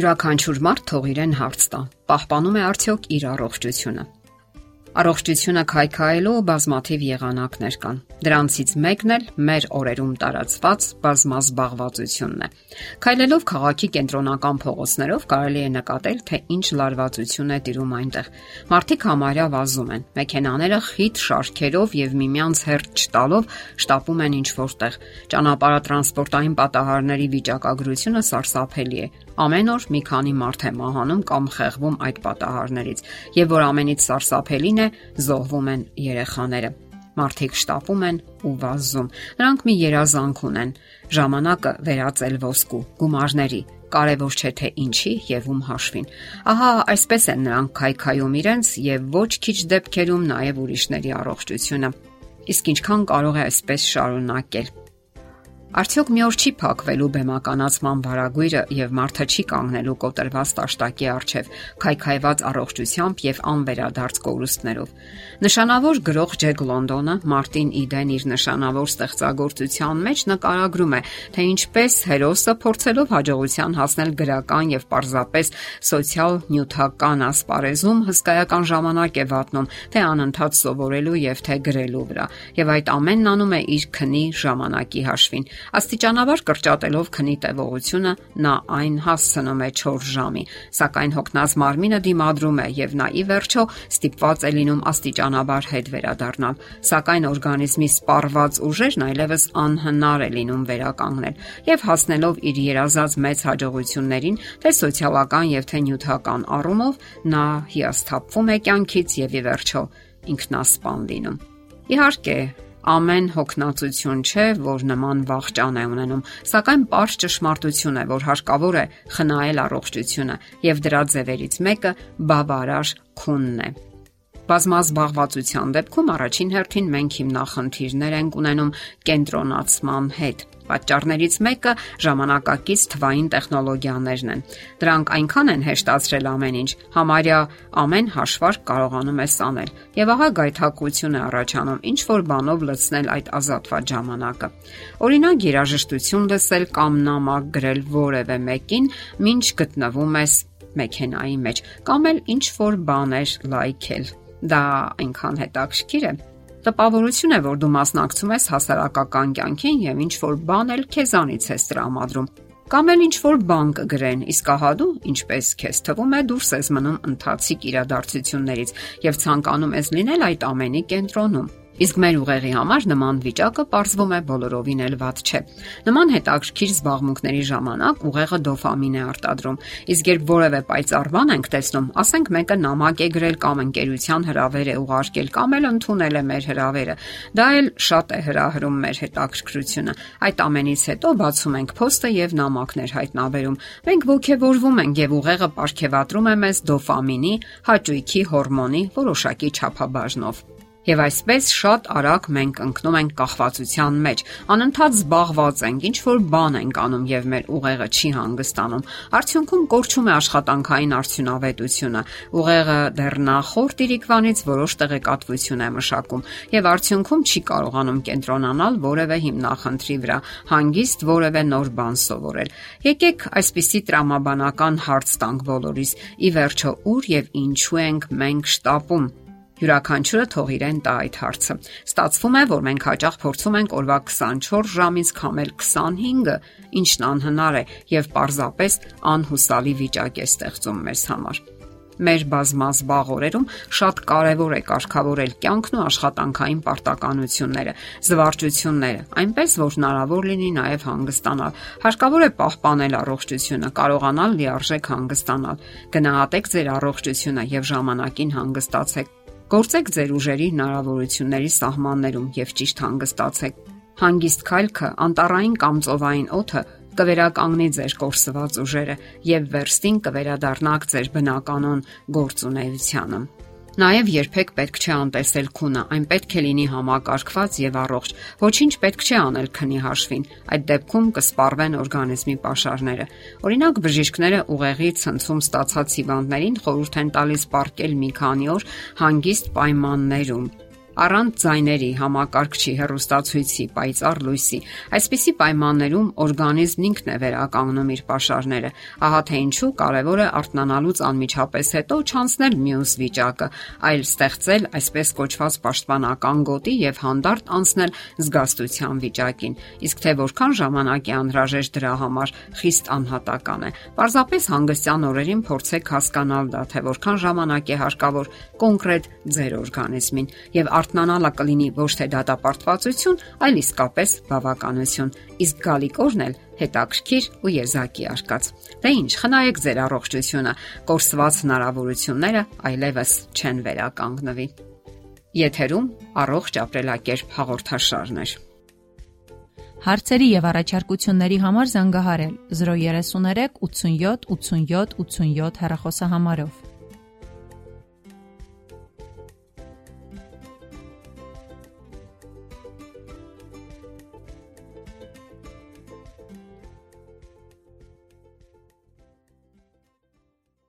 Յուրաքանչյուր մարդ թող իրեն հարց տա. պահպանում է արդյոք իր առողջությունը։ Առողջությունը քայքայելու բազմաթիվ եղանակներ կան։ Դրանցից մեկն էլ մեր օրերում տարածված բազմազբաղվածությունն է։ Քայլելով քաղաքի կենտրոնական փողոցներով կարելի է նկատել, թե ինչ լարվածություն է տիրում այնտեղ։ Մարդիկ համարյա վազում են, մեքենաները խիտ շարքերով եւ միմյանց հերթ չտալով շտապում են ինչ որտեղ։ Ճանապարհատրանսպորտային պատահարների վիճակագրությունը սարսափելի է։ Ամեն օր մի քանի մարդ է մահանում կամ խեղվում այդ պատահարներից, եւ որ ամենից սարսափելին է, զոհվում են երեխաները։ Մարդիկ շտապում են ու վազում։ Նրանք մի երազանք ունեն՝ ժամանակը վերածել ոսկու, գումարների, կարևոր չէ թե ինչի եւ ում հաշվին։ Ահա այսպես են նրանք քայքայում իրենց եւ ոչ քիչ դեպքերում նաեւ ուրիշների առողջությունը։ Իսկ ինչքան կարող է այսպես շարունակել։ Արդյոք մի օր չի փակվելու բեմականացման վարագույրը եւ մարդը չի կանգնելու կոտրված տաշտակի առջև, քայքայված առողջությամբ եւ անվերադարձ կորուստներով։ Նշանավոր գրող Ջեք Լոնդոնը Մարտին Իդեն իր նշանավոր ստեղծագործության մեջ նկարագրում է, թե ինչպես հերոսը փորձելով հաջողության հասնել գրական եւ պարզապես սոցիալ-նյութական ասպարեզում հսկայական ժամանակ է վատնում, թե անընդհատ սովորելու եւ թե գրելու վրա։ Եվ այդ ամենն անում է իր քնի ժամանակի հաշվին Աստիճանաբար կրճատելով քնի տևողությունը նա այն հասցնում է 4 ժամի, սակայն հոգնած մարմինը դիմադրում է եւ նա ի վերջո ստիպված է լինում աստիճանաբար հետ վերադառնալ, սակայն օրգանիզմի սպառված ուժերն այլևս անհնար է լինում վերականգնել եւ հասնելով իր երազած մեծ հաջողություններին, թե սոցիալական եւ թե նյութական առումով նա հիասթափվում է կյանքից եւ ի վերջո ինքնասպան լինում։ Իհարկե, Ամեն հոգնածություն չէ, որ նման վախճան է ունենում, սակայն པարզ ճշմարտություն է, որ հարկավոր է խնայել առողջությունը եւ դրա ձևերից մեկը բավարար քունն է։ Բազմազբաղվածության դեպքում առաջին հերթին մենք հիմնախնդիրներ ենք ունենում կենտրոնացման հետ Պատճառներից մեկը ժամանակակից թվային տեխնոլոգիաներն են։ Դրանք այնքան են հեշտացրել ամեն ինչ, համարյա ամեն հաշվարկ կարողանում ես անել։ Եվ ահա գայթակղություն է առաջանում ինչ որ բանով լցնել այդ ազատված ժամանակը։ Օրինակ երաժշտություն լսել կամ նամակ գրել որևէ մեկին, ինչ գտնվում ես մեքենայի մեջ կամ էլ ինչ որ բաներ լայքել։ Դա այնքան հետաքրքիր է, Տպավորություն է, որ դու մասնակցում ես հասարակական կյանքին եւ ինչ որ բան էլ քեզանից ես տրամադրում։ Կամ էլ ինչ որ բան կգրեն, իսկ ահա դու, ինչպես քեզ թվում է, դուրս ես մնում ընթացիկ իրադարձություններից եւ ցանկանում ես լինել այդ ամենի կենտրոնում։ Իսկ մեր ուղեղի համար նման վիճակը ողջվում է բոլորովին էլ ված չէ։ Նման հետաքրքիր զբաղմունքների ժամանակ ուղեղը դոֆամին է արտադրում։ Իսկ երբ որևէ պայծառ բան ենք տեսնում, ասենք մեկը նամակ է գրել կամ ընկերության հրավեր է ուղարկել կամ էլ ընդունել է մեր հրավերը, դա էլ շատ է հրահրում մեր հետաքրքրությունը։ Այդ ամենից հետո բացում ենք փոստը եւ նամակներ հայտնաբերում։ Մենք ողջևորվում ենք եւ ուղեղը ապարգևատրում է մեզ դոֆամինի, հաճույքի հորմոնի որոշակի չափաբաժնով։ Եվ այսպես շատ արագ մենք ընկնում ենք կախվածության մեջ, անընդհատ զբաղված ենք, ինչ որ բան ենք անում եւ մեր ուղեղը չի հանգստանում։ Արդյունքում կորչում է աշխատանքային արդյունավետությունը։ Ուղեղը դեռ նախորդ իրիկվանից որոշ տեղեկատվություն է մշակում եւ արդյունքում չի կարողանում կենտրոնանալ որևէ հիմնախնդրի վրա, հանգիստ որևէ նոր բան սովորել։ Եկեք այսպիսի տրամաբանական հարց տանք բոլորիս՝ ի վերջո ուր եւ ինչու ենք մենք շտապում Յուրաքանչյուրը թող իրեն տա այդ հարցը։ Ստացվում է, որ մենք հաճախ փորձում ենք օրվա 24 ժամից քամել 25-ը, ինչն անհնար է եւ պարզապես անհուսալի վիճակ է ստեղծում մեզ համար մեր բազմազբաղ օրերում շատ կարևոր է կարգավորել կյանքն ու աշխատանքային պարտականությունները, զվարճությունները, այնպես որ հնարավոր լինի նաև հանգստանալ։ Հարկավոր է պահպանել առողջությունը, կարողանալ լիարժեք հանգստանալ։ Գնահատեք ձեր առողջությունը եւ ժամանակին հանգստացեք Գործեք ձեր ուժերի հնարավորությունների սահմաններում եւ ճիշտ հանգստացեք։ Հանգիստ քայլքը, անտառային կամ ծովային օդը կվերականգնի ձեր կորսված ուժերը եւ վերստին կվերադառնաք ձեր բնականon գործունեությանը։ Նաև երբեք պետք չէ անտեսել քունը, այն պետք է լինի համակարգված եւ առողջ։ Ոչինչ պետք չէ անել քնի հաշվին։ Այդ դեպքում կսպառվեն օրգանիզմի pašարները։ Օրինակ բժիշկները ուղեղի ցնցում ստացած հիվանդներին խորհուրդ են տալիս պարկել մի քանի օր հանգիստ պայմաններում առանց ձայների, համակարգչի, հեռուստացույցի, պայծառ լույսի։ Այսպիսի պայմաններում օրգանիզմն ինքն է վերականգնում իր pašարները։ Ահա թե ինչու կարևոր է արթնանալուց անմիջապես հետո չանցնել մյուս վիճակը, այլ ստեղծել այսպես կոչված պաշտպանական գոտի եւ հանդարտ անցնել զգաստության վիճակին։ Իսկ թե որքան ժամանակ է անհրաժեշտ դրա համար, խիստ անհատական է։ Պարզապես հանգստյան օրերին փորձեք հասկանալ դա, թե որքան ժամանակ է հարկավոր կոնկրետ ձեր օրգանիզմին եւ արթնանալը կլինի ոչ թե դատապարտվածություն, այլ իսկապես բավականություն։ Իսկ գալիքորն էլ հետաքրքիր ու եզակի արկած։ Դե ինչ, խնայեք ձեր առողջությունը, կորսված հնարավորությունները այլևս չեն վերականգնվի։ Եթերում առողջ ապրելակերպ հաղորդաշարն է։ Հարցերի եւ առաջարկությունների համար զանգահարել 033 87 87 87 հեռախոսահամարով։